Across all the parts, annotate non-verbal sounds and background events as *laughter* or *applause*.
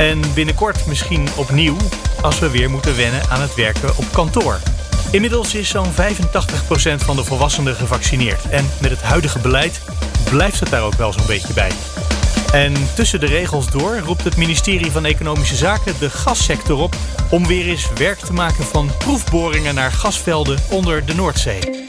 En binnenkort misschien opnieuw als we weer moeten wennen aan het werken op kantoor. Inmiddels is zo'n 85% van de volwassenen gevaccineerd. En met het huidige beleid blijft het daar ook wel zo'n beetje bij. En tussen de regels door roept het ministerie van Economische Zaken de gassector op om weer eens werk te maken van proefboringen naar gasvelden onder de Noordzee.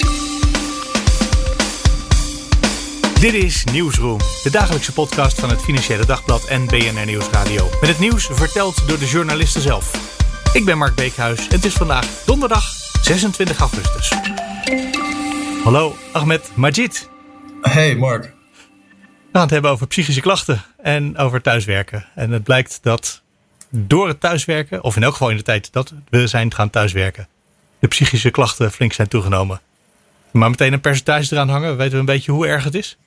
Dit is Nieuwsroom, de dagelijkse podcast van het Financiële Dagblad en BNR Nieuwsradio. Met het nieuws verteld door de journalisten zelf. Ik ben Mark Beekhuis en het is vandaag donderdag 26 augustus. Hallo, Ahmed Majid. Hey Mark. We gaan het hebben over psychische klachten en over thuiswerken. En het blijkt dat door het thuiswerken, of in elk geval in de tijd dat we zijn gaan thuiswerken, de psychische klachten flink zijn toegenomen. Maar meteen een percentage eraan hangen, weten we een beetje hoe erg het is?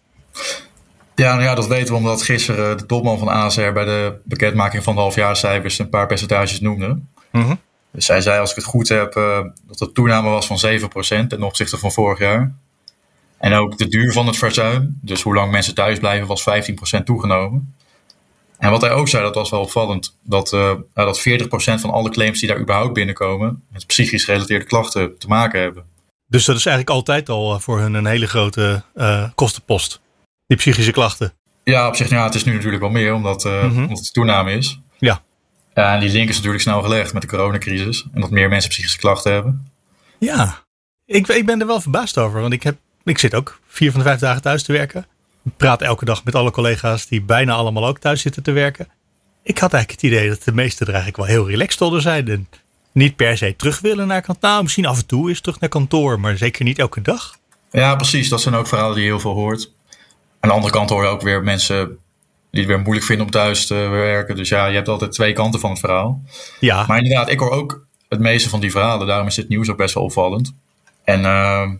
Ja, nou ja, dat weten we omdat gisteren de topman van ASR bij de bekendmaking van de halfjaarcijfers een paar percentages noemde. Mhm. Dus zij zei, als ik het goed heb, uh, dat de toename was van 7% ten opzichte van vorig jaar. En ook de duur van het verzuim, dus hoe lang mensen thuis blijven, was 15% toegenomen. En wat hij ook zei, dat was wel opvallend, dat, uh, dat 40% van alle claims die daar überhaupt binnenkomen, met psychisch gerelateerde klachten te maken hebben. Dus dat is eigenlijk altijd al voor hun een hele grote uh, kostenpost, die psychische klachten. Ja, op zich, ja, het is nu natuurlijk wel meer, omdat, uh, omdat het toename is. Ja. Ja, en die link is natuurlijk snel gelegd met de coronacrisis. En dat meer mensen psychische klachten hebben. Ja, ik, ik ben er wel verbaasd over. Want ik, heb, ik zit ook vier van de vijf dagen thuis te werken. Ik praat elke dag met alle collega's die bijna allemaal ook thuis zitten te werken. Ik had eigenlijk het idee dat de meesten er eigenlijk wel heel relaxed onder zijn. En niet per se terug willen naar kantoor. Nou, misschien af en toe is terug naar kantoor, maar zeker niet elke dag. Ja, precies. Dat zijn ook verhalen die je heel veel hoort. Aan de andere kant hoor je ook weer mensen die het weer moeilijk vinden om thuis te werken. Dus ja, je hebt altijd twee kanten van het verhaal. Ja. Maar inderdaad, ik hoor ook het meeste van die verhalen. Daarom is dit nieuws ook best wel opvallend. En uh,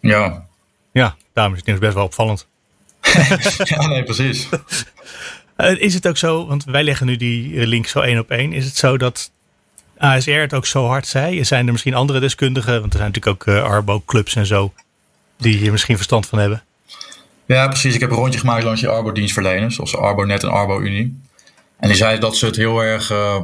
ja. Ja, daarom is het nieuws best wel opvallend. *laughs* ja, nee, precies. Uh, *laughs* is het ook zo, want wij leggen nu die link zo één op één. Is het zo dat ASR het ook zo hard zei? Zijn er misschien andere deskundigen? Want er zijn natuurlijk ook uh, Arbo-clubs en zo. Die hier misschien verstand van hebben. Ja, precies. Ik heb een rondje gemaakt langs die Arbo-dienstverleners, zoals ArboNet en Arbo-Unie. En die zeiden dat ze het heel erg, uh,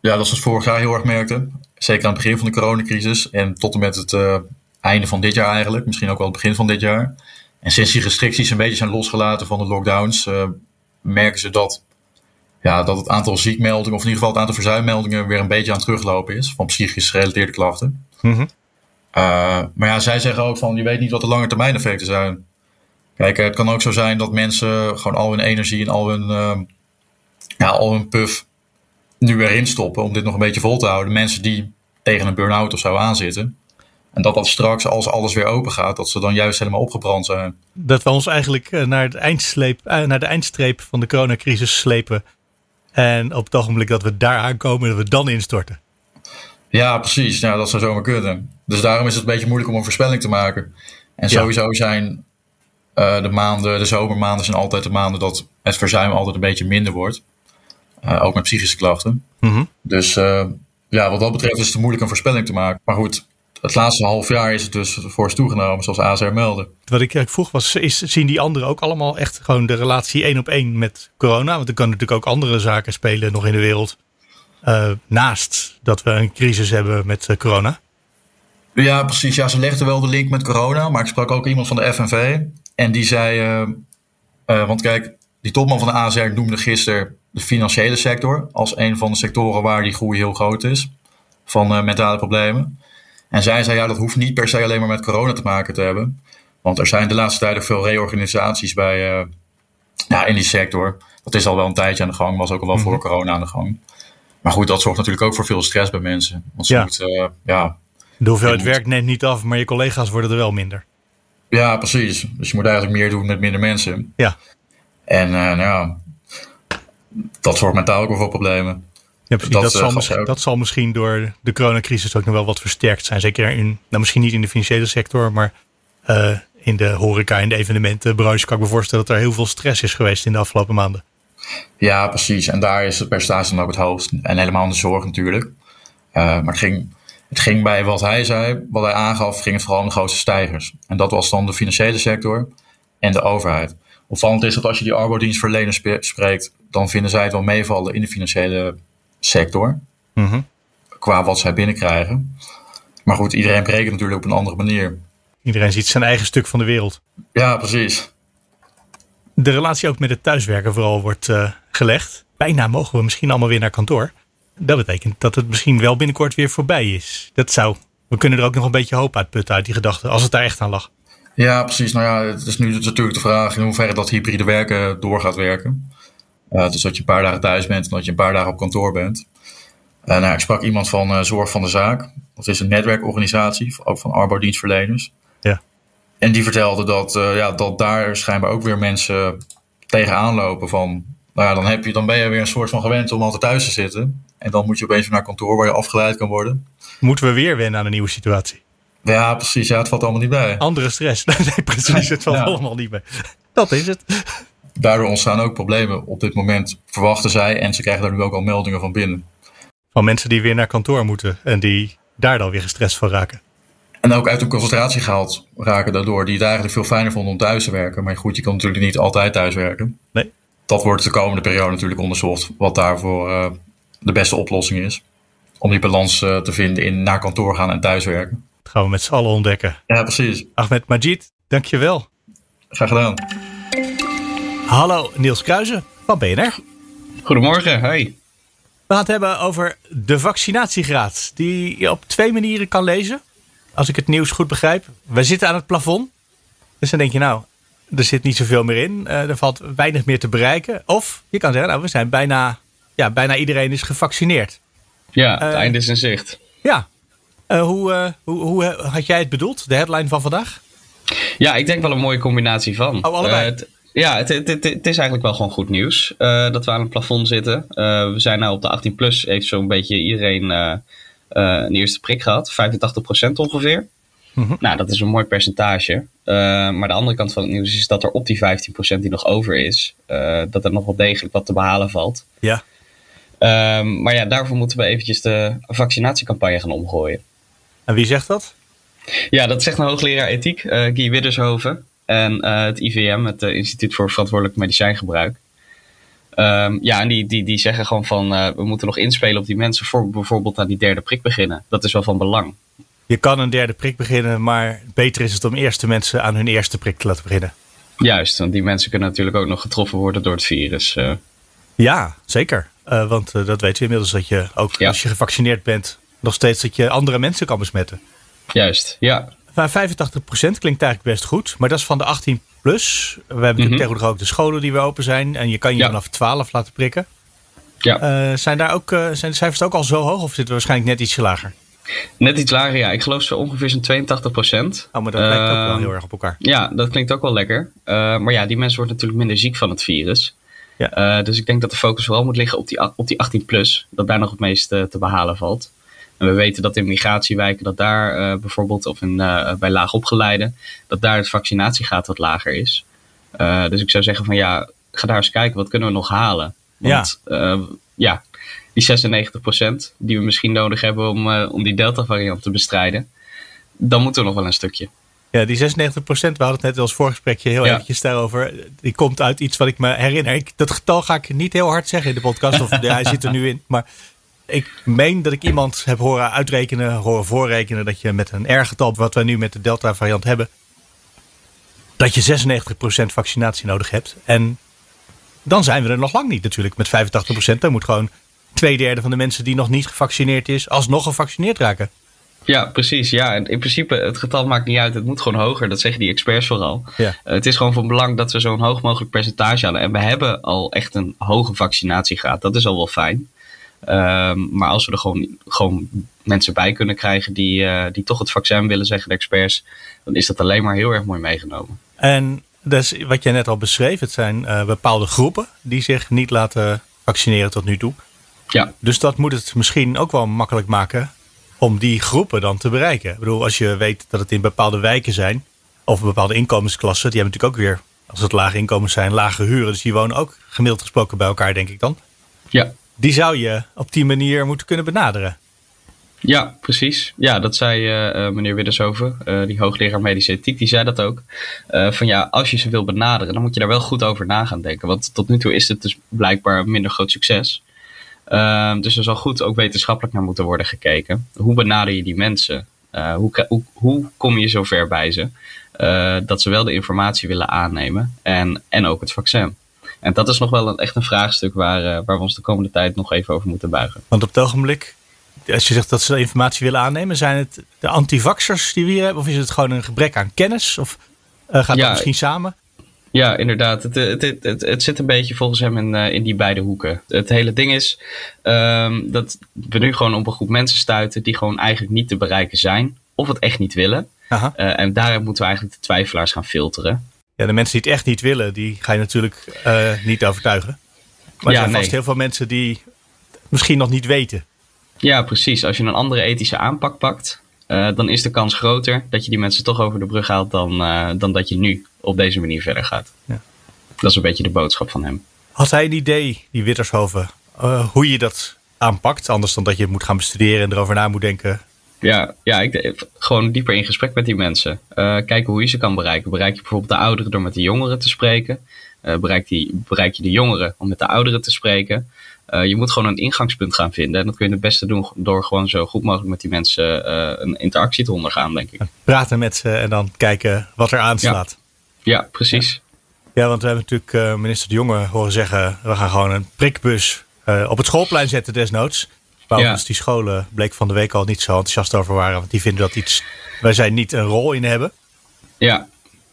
ja, dat ze het vorig jaar heel erg merkten. Zeker aan het begin van de coronacrisis en tot en met het uh, einde van dit jaar eigenlijk. Misschien ook wel het begin van dit jaar. En sinds die restricties een beetje zijn losgelaten van de lockdowns, uh, merken ze dat, ja, dat het aantal ziekmeldingen, of in ieder geval het aantal verzuimmeldingen, weer een beetje aan het teruglopen is van psychisch gerelateerde klachten. Mm-hmm. maar ja, zij zeggen ook van, je weet niet wat de lange termijn effecten zijn. Kijk, het kan ook zo zijn dat mensen gewoon al hun energie en al hun, uh, ja, al hun puff nu weer instoppen om dit nog een beetje vol te houden. Mensen die tegen een burn-out of zo aanzitten. En dat dat straks, als alles weer open gaat, dat ze dan juist helemaal opgebrand zijn. Dat we ons eigenlijk naar, het eindsleep, naar de eindstreep van de coronacrisis slepen. En op het ogenblik dat we daar aankomen, dat we dan instorten. Ja, precies. Ja, dat zou zomaar kunnen. Dus daarom is het een beetje moeilijk om een voorspelling te maken. En sowieso zijn de maanden, de zomermaanden zijn altijd de maanden dat het verzuim altijd een beetje minder wordt. Uh, ook met psychische klachten. Mm-hmm. Dus uh, ja, wat dat betreft is het moeilijk een voorspelling te maken. Maar goed, het laatste half jaar is het dus fors toegenomen, zoals ASR meldde. Wat ik vroeg was, is, zien die anderen ook allemaal echt gewoon de relatie één op één met corona? Want er kan natuurlijk ook andere zaken spelen nog in de wereld. naast dat we een crisis hebben met corona. Ja, precies. Ja, ze legden wel de link met corona. Maar ik sprak ook iemand van de FNV. En die zei, uh, uh, want kijk, die topman van de ASR noemde gisteren de financiële sector als een van de sectoren waar die groei heel groot is van uh, mentale problemen. En zij zei, ja, dat hoeft niet per se alleen maar met corona te maken te hebben. Want er zijn de laatste tijden veel reorganisaties bij, ja, in die sector. Dat is al wel een tijdje aan de gang, was ook al wel voor corona aan de gang. Maar goed, dat zorgt natuurlijk ook voor veel stress bij mensen. Want ze ja. moeten, ja. De hoeveelheid werk neemt niet af, maar je collega's worden er wel minder. Ja, precies. Dus je moet eigenlijk meer doen met minder mensen. Ja. En uh, nou ja, dat zorgt mentaal ook wel voor problemen. Ja, precies. Dat, zal misschien, dat zal misschien door de coronacrisis ook nog wel wat versterkt zijn. Zeker in, nou misschien niet in de financiële sector, maar in de horeca en de evenementenbranche kan ik me voorstellen dat er heel veel stress is geweest in de afgelopen maanden. Ja, precies. En daar is het percentage dan ook het hoogst. En helemaal in de zorg natuurlijk. Uh, maar het ging, het ging bij wat hij zei, wat hij aangaf, ging het vooral om de grootste stijgers. En dat was dan de financiële sector en de overheid. Opvallend is dat als je die arbodienstverleners spreekt, dan vinden zij het wel meevallen in de financiële sector. Mm Qua wat zij binnenkrijgen. Maar goed, iedereen berekent natuurlijk op een andere manier. Iedereen ziet zijn eigen stuk van de wereld. Ja, precies. De relatie ook met het thuiswerken vooral wordt uh, gelegd. Bijna mogen we misschien allemaal weer naar kantoor. Dat betekent dat het misschien wel binnenkort weer voorbij is. Dat zou. We kunnen er ook nog een beetje hoop uitputten uit die gedachte, als het daar echt aan lag. Ja, precies. Nou ja, het is nu natuurlijk de vraag in hoeverre dat hybride werken door gaat werken. Uh, dus dat je een paar dagen thuis bent en dat je een paar dagen op kantoor bent. Uh, nou, ik sprak iemand van uh, Zorg van de Zaak. Dat is een netwerkorganisatie, ook van arbodienstverleners. Ja. En die vertelde dat, ja, dat daar schijnbaar ook weer mensen tegenaan lopen van... Nou ja, dan, heb je, dan ben je weer een soort van gewend om altijd thuis te zitten. En dan moet je opeens weer naar kantoor waar je afgeleid kan worden. Moeten we weer wennen aan een nieuwe situatie? Ja, precies. Ja, het valt allemaal niet bij. Andere stress. *laughs* Nee, precies. Het valt allemaal niet bij. Dat is het. Daardoor ontstaan ook problemen op dit moment, verwachten zij. En ze krijgen daar nu ook al meldingen van binnen. Van mensen die weer naar kantoor moeten en die daar dan weer gestrest van raken. En ook uit hun concentratie gehaald raken daardoor. Die het eigenlijk veel fijner vonden om thuis te werken. Maar goed, je kan natuurlijk niet altijd thuis werken. Nee. Dat wordt de komende periode natuurlijk onderzocht. Wat daarvoor uh, de beste oplossing is. Om die balans uh, te vinden in naar kantoor gaan en thuiswerken. Dat gaan we met z'n allen ontdekken. Ja, precies. Ahmed Majid, dankjewel. Graag gedaan. Hallo, Niels Kruijzen van BNR. Goedemorgen, hey. We gaan het hebben over de vaccinatiegraad. Die je op twee manieren kan lezen als ik het nieuws goed begrijp. We zitten aan het plafond. Dus dan denk je nou, er zit niet zoveel meer in. Uh, er valt weinig meer te bereiken. Of je kan zeggen, nou, we zijn bijna, ja, bijna iedereen is gevaccineerd. Ja, het uh, einde is in zicht. Ja. Uh, hoe, hoe, hoe had jij het bedoeld, de headline van vandaag? Ja, ik denk wel een mooie combinatie van. Oh, allebei? Ja, het, het, het, is eigenlijk wel gewoon goed nieuws dat we aan het plafond zitten. we zijn nou op de 18 plus, heeft zo'n beetje iedereen uh, een eerste prik gehad, 85% ongeveer. Mm Nou, dat is een mooi percentage. Maar de andere kant van het nieuws is dat er op die 15% die nog over is, dat er nog wel degelijk wat te behalen valt. Ja. Um, maar ja, daarvoor moeten we eventjes de vaccinatiecampagne gaan omgooien. En wie zegt dat? Ja, dat zegt een hoogleraar ethiek, Guy Widdershoven. En het IVM, het Instituut voor Verantwoordelijk Medicijngebruik. Um, ja, en die, die, die zeggen gewoon van we moeten nog inspelen op die mensen voor bijvoorbeeld aan die derde prik beginnen. Dat is wel van belang. Je kan een derde prik beginnen, maar beter is het om eerst de mensen aan hun eerste prik te laten beginnen. Juist, want die mensen kunnen natuurlijk ook nog getroffen worden door het virus. Ja, zeker. Uh, want dat weten we inmiddels dat je ook ja. als je gevaccineerd bent, nog steeds dat je andere mensen kan besmetten. Juist, ja. Maar 85% klinkt eigenlijk best goed, maar dat is van de 18 plus. We hebben natuurlijk mm -hmm. tegenwoordig ook de scholen die weer open zijn. En je kan je ja. vanaf 12 laten prikken. Ja. Uh, zijn, daar ook, zijn de cijfers ook al zo hoog of zitten we waarschijnlijk net ietsje lager? Net iets lager, ja. Ik geloof zo ongeveer zo'n 82 procent. Oh, maar dat lijkt uh, ook wel heel erg op elkaar. Ja, dat klinkt ook wel lekker. maar ja, die mensen worden natuurlijk minder ziek van het virus. Ja. dus ik denk dat de focus vooral moet liggen op die, op die 18 plus. Dat daar nog het meest te behalen valt. En we weten dat in migratiewijken, dat daar uh, bijvoorbeeld, of in, uh, bij laagopgeleiden, dat daar het vaccinatiegraad wat lager is. Dus ik zou zeggen van ja, ga daar eens kijken, wat kunnen we nog halen? Want ja, ja die 96% die we misschien nodig hebben om, om die Delta variant te bestrijden, dan moeten we nog wel een stukje. Ja, die 96%, we hadden het net als voorgesprekje heel ja. eventjes daarover. Die komt uit iets wat ik me herinner. Ik, dat getal ga ik niet heel hard zeggen in de podcast, of *laughs* ja, hij zit er nu in. Maar ik meen dat ik iemand heb horen uitrekenen, horen voorrekenen dat je met een R-getal, wat wij nu met de Delta-variant hebben, dat je 96% vaccinatie nodig hebt. En dan zijn we er nog lang niet natuurlijk met 85%. Dan moet gewoon twee derde van de mensen die nog niet gevaccineerd is, alsnog gevaccineerd raken. Ja, precies. Ja, in principe, het getal maakt niet uit. Het moet gewoon hoger. Dat zeggen die experts vooral. Ja. Uh, het is gewoon van belang dat we zo'n hoog mogelijk percentage halen. En we hebben al echt een hoge vaccinatiegraad. Dat is al wel fijn. Um, maar als we er gewoon, gewoon mensen bij kunnen krijgen die, uh, die toch het vaccin willen, zeggen de experts, dan is dat alleen maar heel erg mooi meegenomen. En dus wat jij net al beschreef, het zijn uh, bepaalde groepen die zich niet laten vaccineren tot nu toe. Ja. Dus dat moet het misschien ook wel makkelijk maken om die groepen dan te bereiken. Ik bedoel, als je weet dat het in bepaalde wijken zijn, of bepaalde inkomensklassen, die hebben natuurlijk ook weer, als het lage inkomens zijn, lage huren. Dus die wonen ook gemiddeld gesproken bij elkaar, denk ik dan. Ja. Die zou je op die manier moeten kunnen benaderen. Ja, precies. Ja, dat zei uh, meneer Widdershoven, uh, die hoogleraar medische ethiek, die zei dat ook. Uh, van ja, als je ze wil benaderen, dan moet je daar wel goed over na gaan denken. Want tot nu toe is het dus blijkbaar een minder groot succes. Ehm, dus er zal goed ook wetenschappelijk naar moeten worden gekeken. Hoe benader je die mensen? hoe, hoe, hoe, kom je zover bij ze? dat ze wel de informatie willen aannemen en, en ook het vaccin. En dat is nog wel een, echt een vraagstuk waar, waar we ons de komende tijd nog even over moeten buigen. Want op het ogenblik als je zegt dat ze informatie willen aannemen, zijn het de antivaxers die we hier hebben? Of is het gewoon een gebrek aan kennis? Of uh, gaat ja, dat misschien samen? Ja, inderdaad. Het, het, het, het, zit een beetje volgens hem in, uh, in die beide hoeken. Het hele ding is um, dat we nu gewoon op een groep mensen stuiten die gewoon eigenlijk niet te bereiken zijn. Of het echt niet willen. Uh, en daar moeten we eigenlijk de twijfelaars gaan filteren. Ja, de mensen die het echt niet willen, die ga je natuurlijk uh, niet overtuigen. Maar er zijn vast heel veel mensen die misschien nog niet weten. Ja, precies. Als je een andere ethische aanpak pakt, uh, dan is de kans groter dat je die mensen toch over de brug haalt dan, dan dat je nu op deze manier verder gaat. Ja. Dat is een beetje de boodschap van hem. Had hij een idee, die Wittershoven, uh, hoe je dat aanpakt? Anders dan dat je het moet gaan bestuderen en erover na moet denken. Ja, ja ik, gewoon dieper in gesprek met die mensen. kijken hoe je ze kan bereiken. Bereik je bijvoorbeeld de ouderen door met de jongeren te spreken? bereik, die, bereik je de jongeren om met de ouderen te spreken? Uh, je moet gewoon een ingangspunt gaan vinden. En dat kun je het beste doen door gewoon zo goed mogelijk met die mensen uh, een interactie te ondergaan, denk ik. Praten met ze en dan kijken wat er aanslaat. Ja, precies. Ja. want we hebben natuurlijk uh, minister De Jonge horen zeggen... we gaan gewoon een prikbus op het schoolplein zetten desnoods. Waar ja. die scholen bleek van de week al niet zo enthousiast over waren. Want die vinden dat iets wij zijn niet een rol in hebben. Ja,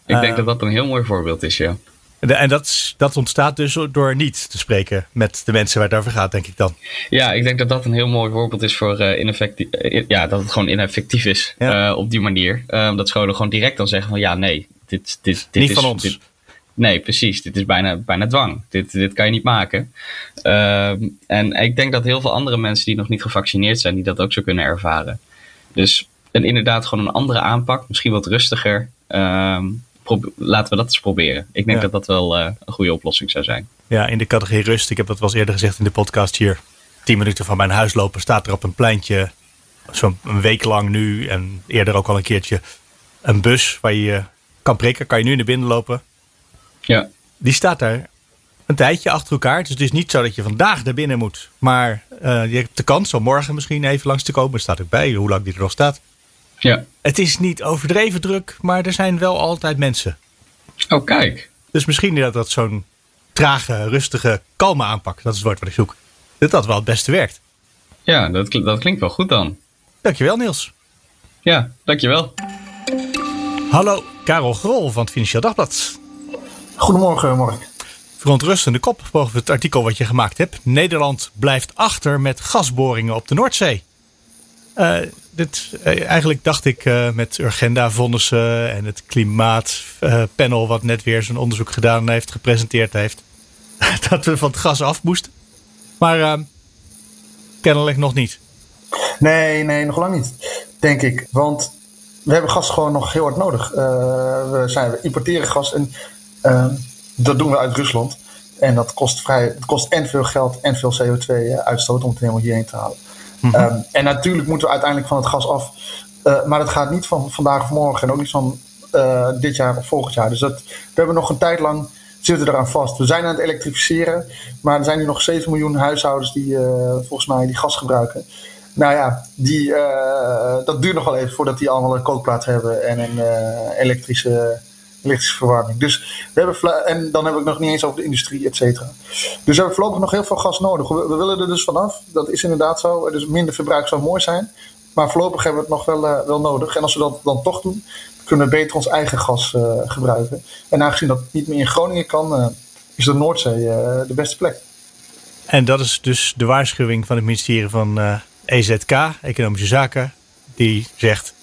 ik denk dat dat een heel mooi voorbeeld is, ja. En dat, dat ontstaat dus door niet te spreken met de mensen waar het over gaat, denk ik dan. Ja, ik denk dat dat een heel mooi voorbeeld is voor uh, ineffectief. Uh, ja, dat het gewoon ineffectief is ja. uh, op die manier. dat scholen gewoon direct dan zeggen van ja, nee, dit, dit, dit niet is, van ons. Dit, nee, precies. Dit is bijna, bijna dwang. Dit, dit kan je niet maken. Ehm, en ik denk dat heel veel andere mensen die nog niet gevaccineerd zijn, die dat ook zo kunnen ervaren. Dus en inderdaad gewoon een andere aanpak, misschien wat rustiger. Ehm, laten we dat eens proberen. Ik denk dat dat wel uh, een goede oplossing zou zijn. Ja, in de categorie rust. Ik heb dat wel eens eerder gezegd in de podcast hier. 10 minuten van mijn huis lopen staat er op een pleintje. Zo'n week lang nu en eerder ook al een keertje. Een bus waar je kan prikken. Kan je nu naar binnen lopen. Ja. Die staat daar een tijdje achter elkaar. Dus het is niet zo dat je vandaag naar binnen moet. Maar uh, je hebt de kans om morgen misschien even langs te komen. Er staat ook bij hoe lang die er nog staat. Ja. Het is niet overdreven druk, maar er zijn wel altijd mensen. Oh, kijk. Dus misschien dat dat zo'n trage, rustige, kalme aanpak, dat is het woord wat ik zoek, dat dat wel het beste werkt. Ja, dat, dat klinkt wel goed dan. Dankjewel, Niels. Ja, dankjewel. Hallo, Karel Grol van het Financieel Dagblad. Goedemorgen, Mark. Verontrustende kop boven het artikel wat je gemaakt hebt. Nederland blijft achter met gasboringen op de Noordzee. Uh, dit, uh, eigenlijk dacht ik uh, met Urgenda vonnissen en het klimaatpanel wat net weer zijn onderzoek gedaan heeft, gepresenteerd heeft, *laughs* dat we van het gas af moesten. Maar kennelijk nog niet. Nee, nee, nog lang niet, denk ik. Want we hebben gas gewoon nog heel hard nodig. we, zijn, we importeren gas en dat doen we uit Rusland. En dat kost, vrij, het kost en veel geld en veel CO2-uitstoot om het helemaal hierheen te halen. Mhm. Ehm, en natuurlijk moeten we uiteindelijk van het gas af. Uh, maar dat gaat niet van vandaag of morgen en ook niet van uh, dit jaar of volgend jaar. Dus dat, we hebben nog een tijd lang zitten eraan vast. We zijn aan het elektrificeren, maar er zijn nu nog 7 miljoen huishoudens die uh, volgens mij die gas gebruiken. Nou ja, die, dat duurt nog wel even voordat die allemaal een kookplaat hebben en een elektrische elektrische verwarming. Dus we hebben, en dan heb ik nog niet eens over de industrie, et cetera. Dus we hebben voorlopig nog heel veel gas nodig. We, willen er dus vanaf. Dat is inderdaad zo. Dus minder verbruik zou mooi zijn. Maar voorlopig hebben we het nog wel, uh, wel nodig. En als we dat dan toch doen, kunnen we beter ons eigen gas gebruiken. En aangezien dat niet meer in Groningen kan, is de Noordzee de beste plek. En dat is dus de waarschuwing van het ministerie van EZK, Economische Zaken. Die zegt,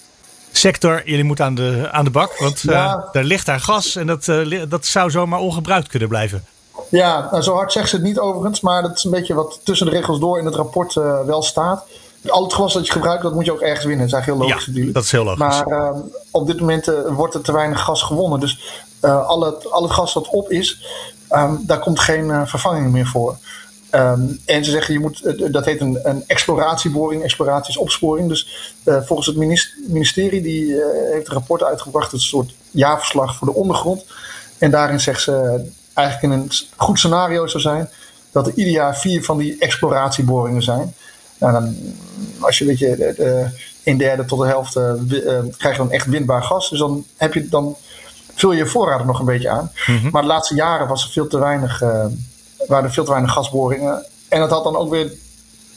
sector, jullie moeten aan de, aan de bak. Want ja. uh, er ligt daar gas en dat, uh, dat zou zomaar ongebruikt kunnen blijven. Ja, nou, zo hard zegt ze het niet overigens, maar dat is een beetje wat tussen de regels door in het rapport uh, wel staat. Al het gas dat je gebruikt, dat moet je ook ergens winnen. Dat is eigenlijk heel logisch ja, natuurlijk. dat is heel logisch. Maar op dit moment wordt er te weinig gas gewonnen. Dus al, het, al het gas dat op is, um, daar komt geen vervanging meer voor. Um, en ze zeggen, je moet, dat heet een, een exploratieboring. Exploratie is opsporing. Dus volgens het ministerie, die heeft een rapport uitgebracht. Een soort jaarverslag voor de ondergrond. En daarin zegt ze eigenlijk in een goed scenario zou zijn dat er ieder jaar vier van die exploratieboringen zijn. Nou, dan, als je weet je, de, de, een derde tot de helft uh, krijg je dan echt windbaar gas. Dus dan, heb je, dan vul je je voorraden nog een beetje aan. Mhm. Maar de laatste jaren was er veel te weinig, waren er veel te weinig gasboringen. En dat had dan ook weer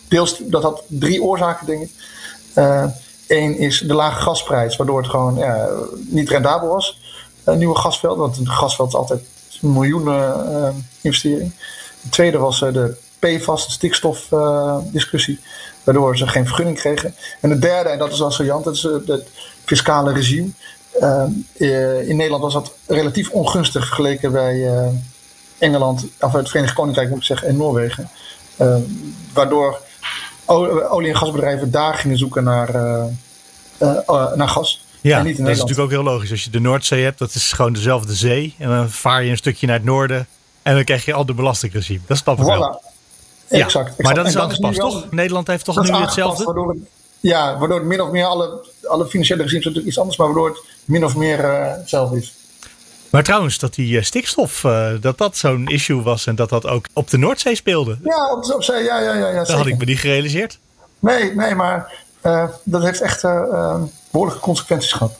deels, dat had drie oorzaken, ik. Eén is de lage gasprijs, waardoor het gewoon ja, niet rendabel was. Een nieuwe gasveld, want een gasveld is altijd een miljoenen uh, investering. De tweede was de PFAS, de stikstofdiscussie, waardoor ze geen vergunning kregen. En de derde, en dat is wel saillant, dat het fiscale regime. in Nederland was dat relatief ongunstig vergeleken bij Engeland, of het Verenigd Koninkrijk moet ik zeggen, en Noorwegen. waardoor olie- en gasbedrijven daar gingen zoeken naar, naar gas. Ja, dat is natuurlijk ook heel logisch. Als je de Noordzee hebt, dat is gewoon dezelfde zee. En dan vaar je een stukje naar het noorden. En dan krijg je al de belastingregime. Dat snap ik voilà. wel. Ja, exact, exact. Maar dat is en aangepast, wel, toch? Nederland heeft toch dat nu hetzelfde? Waardoor het, ja, waardoor het min of meer alle, alle financiële regimes natuurlijk iets anders, maar waardoor het min of meer hetzelfde is. Maar trouwens, dat die uh, stikstof, uh, dat dat zo'n issue was en dat dat ook op de Noordzee speelde. Ja, op, op zee, ja, ja, ja. ja dat had ik me niet gerealiseerd. Nee, nee, maar dat heeft echt behoorlijke consequenties gehad.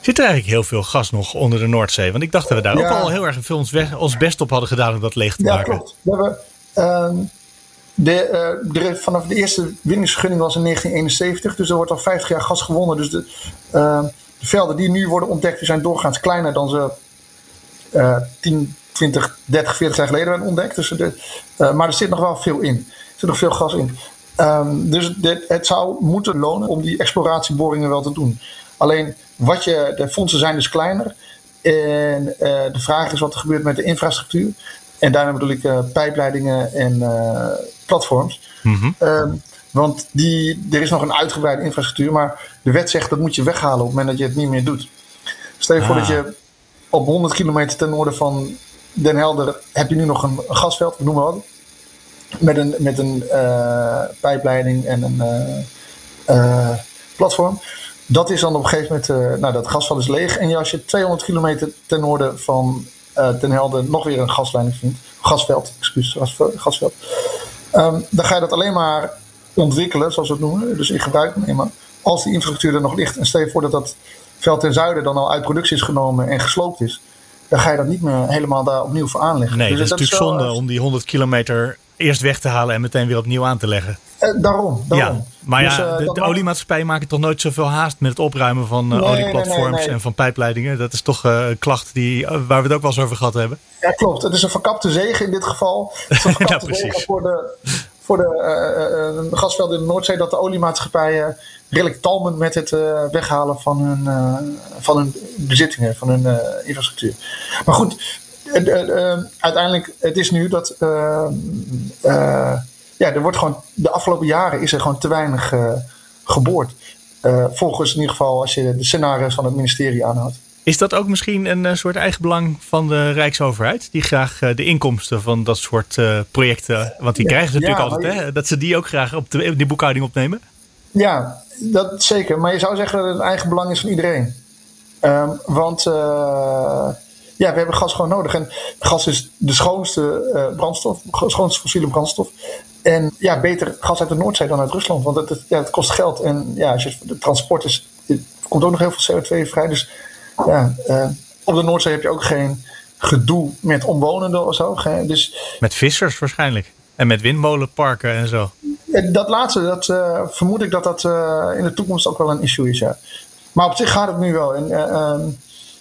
Zit er eigenlijk heel veel gas nog onder de Noordzee? Want ik dacht dat we daar Ja. ook al heel erg veel ons, ons best op hadden gedaan om dat leeg te Ja, maken. klopt. We hebben, ehm, de, eh, de, vanaf de eerste winningsvergunning was in 1971, dus er wordt al 50 jaar gas gewonnen. Dus de, ehm, de velden die nu worden ontdekt, die zijn doorgaans kleiner dan ze eh 10, 20, 30, 40 jaar geleden werden ontdekt. Dus de, eh, maar er zit nog wel veel in. Er zit nog veel gas in. Ehm, dus de, het zou moeten lonen om die exploratieboringen wel te doen. Alleen wat je, de fondsen zijn dus kleiner. En eh, de vraag is wat er gebeurt met de infrastructuur. En daarmee bedoel ik eh, pijpleidingen en platforms. Mhm. Ehm, want die, er is nog een uitgebreide infrastructuur, maar de wet zegt dat moet je weghalen op het moment dat je het niet meer doet. Stel je voor Ah. dat je op 100 kilometer ten noorden van Den Helder heb je nu nog een, gasveld, ik noem maar. Met een, met een eh, pijpleiding en een eh, eh, platform. Dat is dan op een gegeven moment, nou dat gasveld is leeg. En als je 200 kilometer ten noorden van Den Helder nog weer een gasleiding vindt, gasveld, excuus, gasveld. Ehm, dan ga je dat alleen maar ontwikkelen, zoals we het noemen. Dus in gebruik nemen. Als die infrastructuur er nog ligt. En stel je voor dat dat veld ten zuiden dan al uit productie is genomen en gesloopt is. Dan ga je dat niet meer helemaal daar opnieuw voor aanleggen. Nee, Dus dat is natuurlijk zonde om die 100 kilometer eerst weg te halen en meteen weer opnieuw aan te leggen. eh, daarom, daarom. Ja, maar Dus, ja, eh, de, oliemaatschappijen maken toch nooit zoveel haast met het opruimen van eh, Nee, olieplatforms nee, nee, nee. en van pijpleidingen. Dat is toch eh, een klacht die, eh, waar we het ook wel eens over gehad hebben. Ja, klopt. Het is een verkapte zegen in dit geval. Het is een *laughs* verkapte Ja, precies. zegen voor de, voor de eh, eh, gasvelden in de Noordzee dat de oliemaatschappijen redelijk talmen met het eh, weghalen van hun, eh, van hun bezittingen, van hun eh, infrastructuur. Maar goed, eh, eh, eh, uiteindelijk, het is nu dat. eh, eh, ja, er wordt gewoon. De afgelopen jaren is er gewoon te weinig eh, geboord. Eh, volgens in ieder geval, als je de scenario's van het ministerie aanhoudt. Is dat ook misschien een eh, soort eigenbelang van de Rijksoverheid? Die graag eh, de inkomsten van dat soort eh, projecten, want die krijgen ze natuurlijk ja, altijd, hè, dat ze die ook graag op de, die boekhouding opnemen? Ja, dat zeker. Maar je zou zeggen dat het een eigen belang is van iedereen. Ehm, want ja, we hebben gas gewoon nodig. En gas is de schoonste brandstof, schoonste fossiele brandstof. En ja, beter gas uit de Noordzee dan uit Rusland. Want het, het- ja, het kost geld. En ja, als je, de transport is, er komt ook nog heel veel CO2 vrij. Dus ja, eh, op de Noordzee heb je ook geen gedoe met omwonenden of zo. Geen- Dus Met vissers waarschijnlijk. En met windmolenparken en zo. Eh, Dat laatste, dat eh, vermoed ik dat dat eh, in de toekomst ook wel een issue is, ja. Maar op zich gaat het nu wel. En, eh, ehm,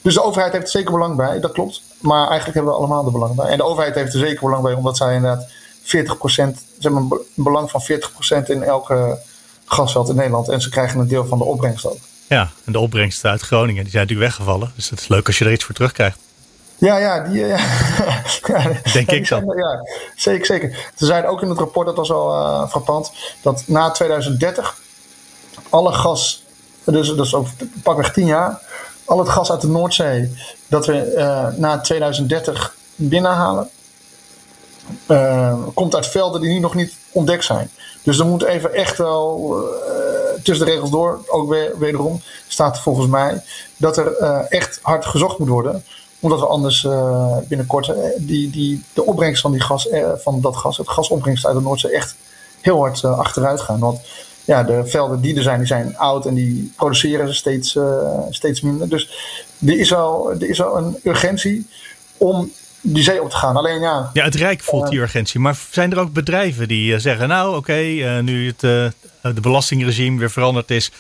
dus de overheid heeft er zeker belang bij, dat klopt. Maar eigenlijk hebben we allemaal er belang bij. En de overheid heeft er zeker belang bij, omdat zij inderdaad 40%, ze hebben een be- een belang van 40% in elke gasveld in Nederland. En ze krijgen een deel van de opbrengst ook. Ja, en de opbrengsten uit Groningen die zijn natuurlijk weggevallen. Dus het is leuk als je er iets voor terugkrijgt. Ja, ja, die, *laughs* ja. Denk ja, ik dan. Ja, zeker, zeker. Ze zeiden ook in het rapport, dat was wel uh, frappant, dat na 2030 alle gas, dus dat is ook pakweg 10 jaar, al het gas uit de Noordzee, dat we uh, na 2030 binnenhalen, uh, komt uit velden die nu nog niet ontdekt zijn. Dus er moet even echt wel tussen de regels door, ook weer, wederom, staat volgens mij, dat er echt hard gezocht moet worden omdat we anders uh, binnenkort uh, die, die, de opbrengst van, die gas, van dat gas, het gasopbrengst uit de Noordzee, echt heel hard achteruit gaan. Want ja, de velden die er zijn, die zijn oud en die produceren steeds, steeds minder. Dus er is, wel, er is wel een urgentie om die zee op te gaan. Alleen ja. Ja, het Rijk voelt die urgentie. Maar zijn er ook bedrijven die zeggen: Nou, oké, okay, nu het de belastingregime weer veranderd is,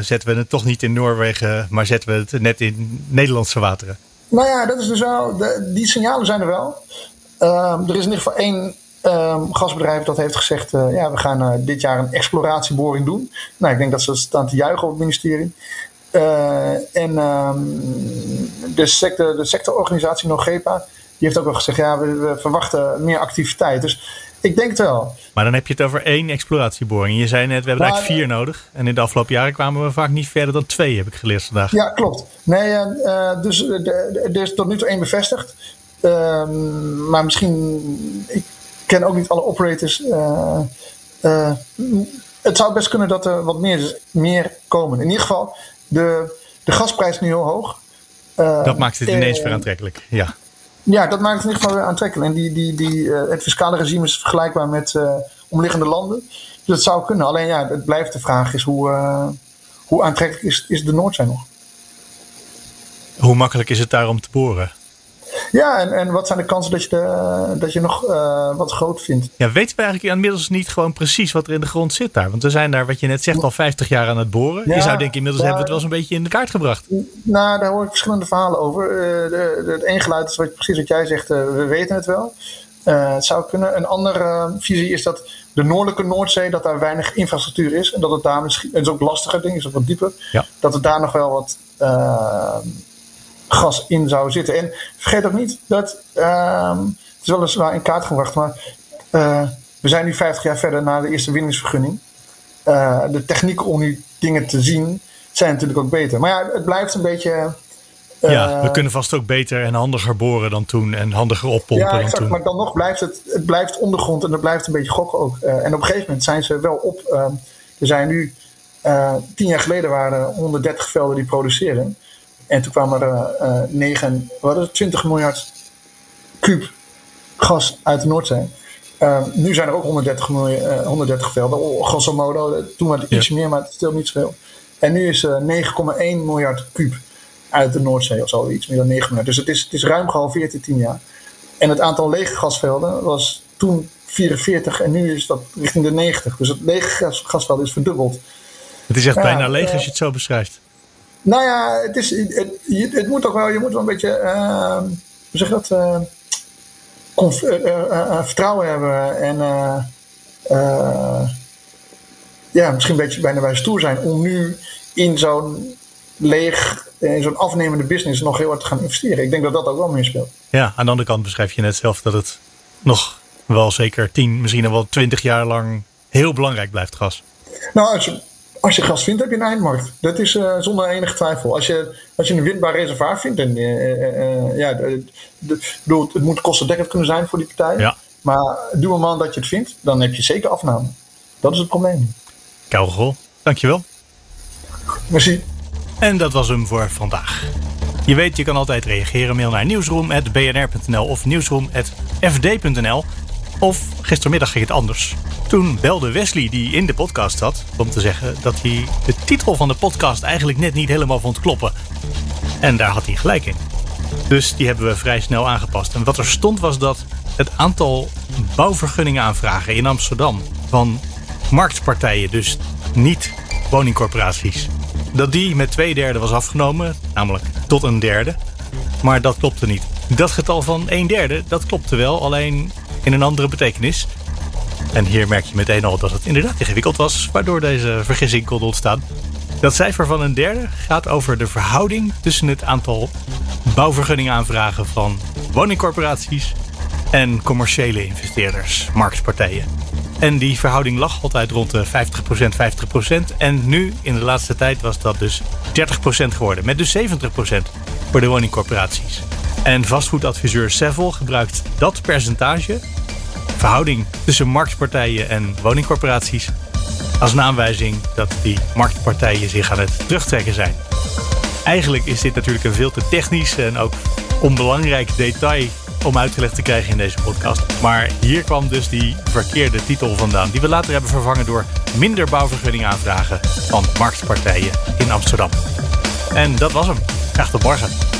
zetten we het toch niet in Noorwegen, maar zetten we het net in Nederlandse wateren? Nou ja, dat is dus wel, de, die signalen zijn er wel. Um, er is in ieder geval één um, gasbedrijf dat heeft gezegd: uh, ja, we gaan uh, dit jaar een exploratieboring doen. Nou, ik denk dat ze staan te juichen op het ministerie. Uh, en um, de, sector, de sectororganisatie NOGEPA, heeft ook wel gezegd: ja, we, we verwachten meer activiteit. Dus ik denk het wel. Maar dan heb je het over één exploratieboring. Je zei net, we hebben eigenlijk vier nodig. En in de afgelopen jaren kwamen we vaak niet verder dan twee, heb ik geleerd vandaag. Ja, klopt. Nee, uh, dus er is tot nu toe één bevestigd. Uh, maar misschien, ik ken ook niet alle operators. Uh, het zou best kunnen dat er wat meer, meer komen. In ieder geval, de, de gasprijs is nu heel hoog. dat maakt het ineens weer aantrekkelijk, ja. Ja, dat maakt het geval weer aantrekkelijk. En die, die, die, uh, het fiscale regime is vergelijkbaar met uh, omliggende landen. Dus dat zou kunnen. Alleen ja, het blijft de vraag is hoe, uh, hoe aantrekkelijk is, is de Noordzee nog? Hoe makkelijk is het daar om te boren? Ja, en, en wat zijn de kansen dat je, de, dat je nog uh, wat groot vindt? Ja, weten we eigenlijk inmiddels niet gewoon precies wat er in de grond zit daar? Want we zijn daar, wat je net zegt, al 50 jaar aan het boren. Ja, je zou denken, inmiddels hebben we het wel eens een beetje in de kaart gebracht. Nou, daar hoor ik verschillende verhalen over. Uh, de, de, het één geluid is wat, precies wat jij zegt, uh, we weten het wel. het zou kunnen. Een andere visie is dat de noordelijke Noordzee, dat daar weinig infrastructuur is. En dat het daar misschien, het is ook lastiger, ding is ook wat dieper. Ja. Dat het daar nog wel wat gas in zou zitten. En vergeet ook niet dat, uh, het is wel eens in kaart gebracht, maar uh, we zijn nu 50 jaar verder na de eerste winningsvergunning. Uh, de technieken om nu dingen te zien zijn natuurlijk ook beter. Maar ja, het blijft een beetje. ja, we kunnen vast ook beter en handiger boren dan toen en handiger oppompen ja, dan toen. Maar dan nog blijft het, het blijft ondergrond en het blijft een beetje gokken ook. en op een gegeven moment zijn ze wel op. Ehm, er zijn nu, tien jaar geleden waren er 130 velden die produceren. En toen kwam er uh, 9, wat is het, 20 miljard kuub gas uit de Noordzee. Uh, nu zijn er ook 130, miljoen, uh, 130 velden, oh, grosso modo. Toen was het ietsje meer, maar het stil niet zoveel. En nu is 9,1 miljard kuub uit de Noordzee, of zo iets meer dan 9 miljard. Dus het is, het is ruim gehalveerd in 10 jaar. En het aantal lege gasvelden was toen 44 en nu is dat richting de 90. Dus het lege gas, gasveld is verdubbeld. Het is echt ja, bijna leeg als je het zo beschrijft. Nou ja, het, is, het, het, moet toch wel, je moet wel een beetje, uh, hoe zeg je dat, uh, conf, uh, vertrouwen hebben en ja, misschien een beetje bijna bij stoer zijn om nu in zo'n leeg, in zo'n afnemende business nog heel hard te gaan investeren. Ik denk dat dat ook wel meespeelt. Ja, aan de andere kant beschrijf je net zelf dat het nog wel zeker 10, misschien wel 20 jaar lang heel belangrijk blijft gas. Nou, als je, gas vindt, heb je een eindmarkt. Dat is uh, zonder enige twijfel. Als je, als je een windbaar reservoir vindt, en uh, uh, ja, de, de, de, het moet kostendekkend kunnen zijn voor die partijen. Ja. Maar doe man dat je het vindt, dan heb je zeker afname. Dat is het probleem. Kouwgol, dankjewel. Merci. En dat was hem voor vandaag. Je weet, je kan altijd reageren. Mail naar nieuwsroom.bnr.nl of nieuwsroom.fd.nl. Of gistermiddag ging het anders. Toen belde Wesley, die in de podcast zat, om te zeggen dat hij de titel van de podcast eigenlijk net niet helemaal vond kloppen. En daar had hij gelijk in. Dus die hebben we vrij snel aangepast. En wat er stond was dat het aantal bouwvergunningen aanvragen in Amsterdam van marktpartijen, dus niet woningcorporaties, dat die met twee derde was afgenomen, namelijk tot een derde. Maar dat klopte niet. Dat getal van een derde, dat klopte wel, alleen in een andere betekenis. En hier merk je meteen al dat het inderdaad ingewikkeld was, waardoor deze vergissing kon ontstaan. Dat cijfer van een derde gaat over de verhouding tussen het aantal bouwvergunning aanvragen van woningcorporaties en commerciële investeerders, marktpartijen. En die verhouding lag altijd rond de 50%, 50%. En nu, in de laatste tijd, was dat dus 30% geworden. Met dus 70% voor de woningcorporaties. En vastgoedadviseur Sevel gebruikt dat percentage, verhouding tussen marktpartijen en woningcorporaties, als een aanwijzing dat die marktpartijen zich aan het terugtrekken zijn. Eigenlijk is dit natuurlijk een veel te technisch en ook onbelangrijk detail om uitgelegd te krijgen in deze podcast. Maar hier kwam dus die verkeerde titel vandaan, die we later hebben vervangen door minder bouwvergunning aanvragen van marktpartijen in Amsterdam. En dat was hem. Graag tot morgen.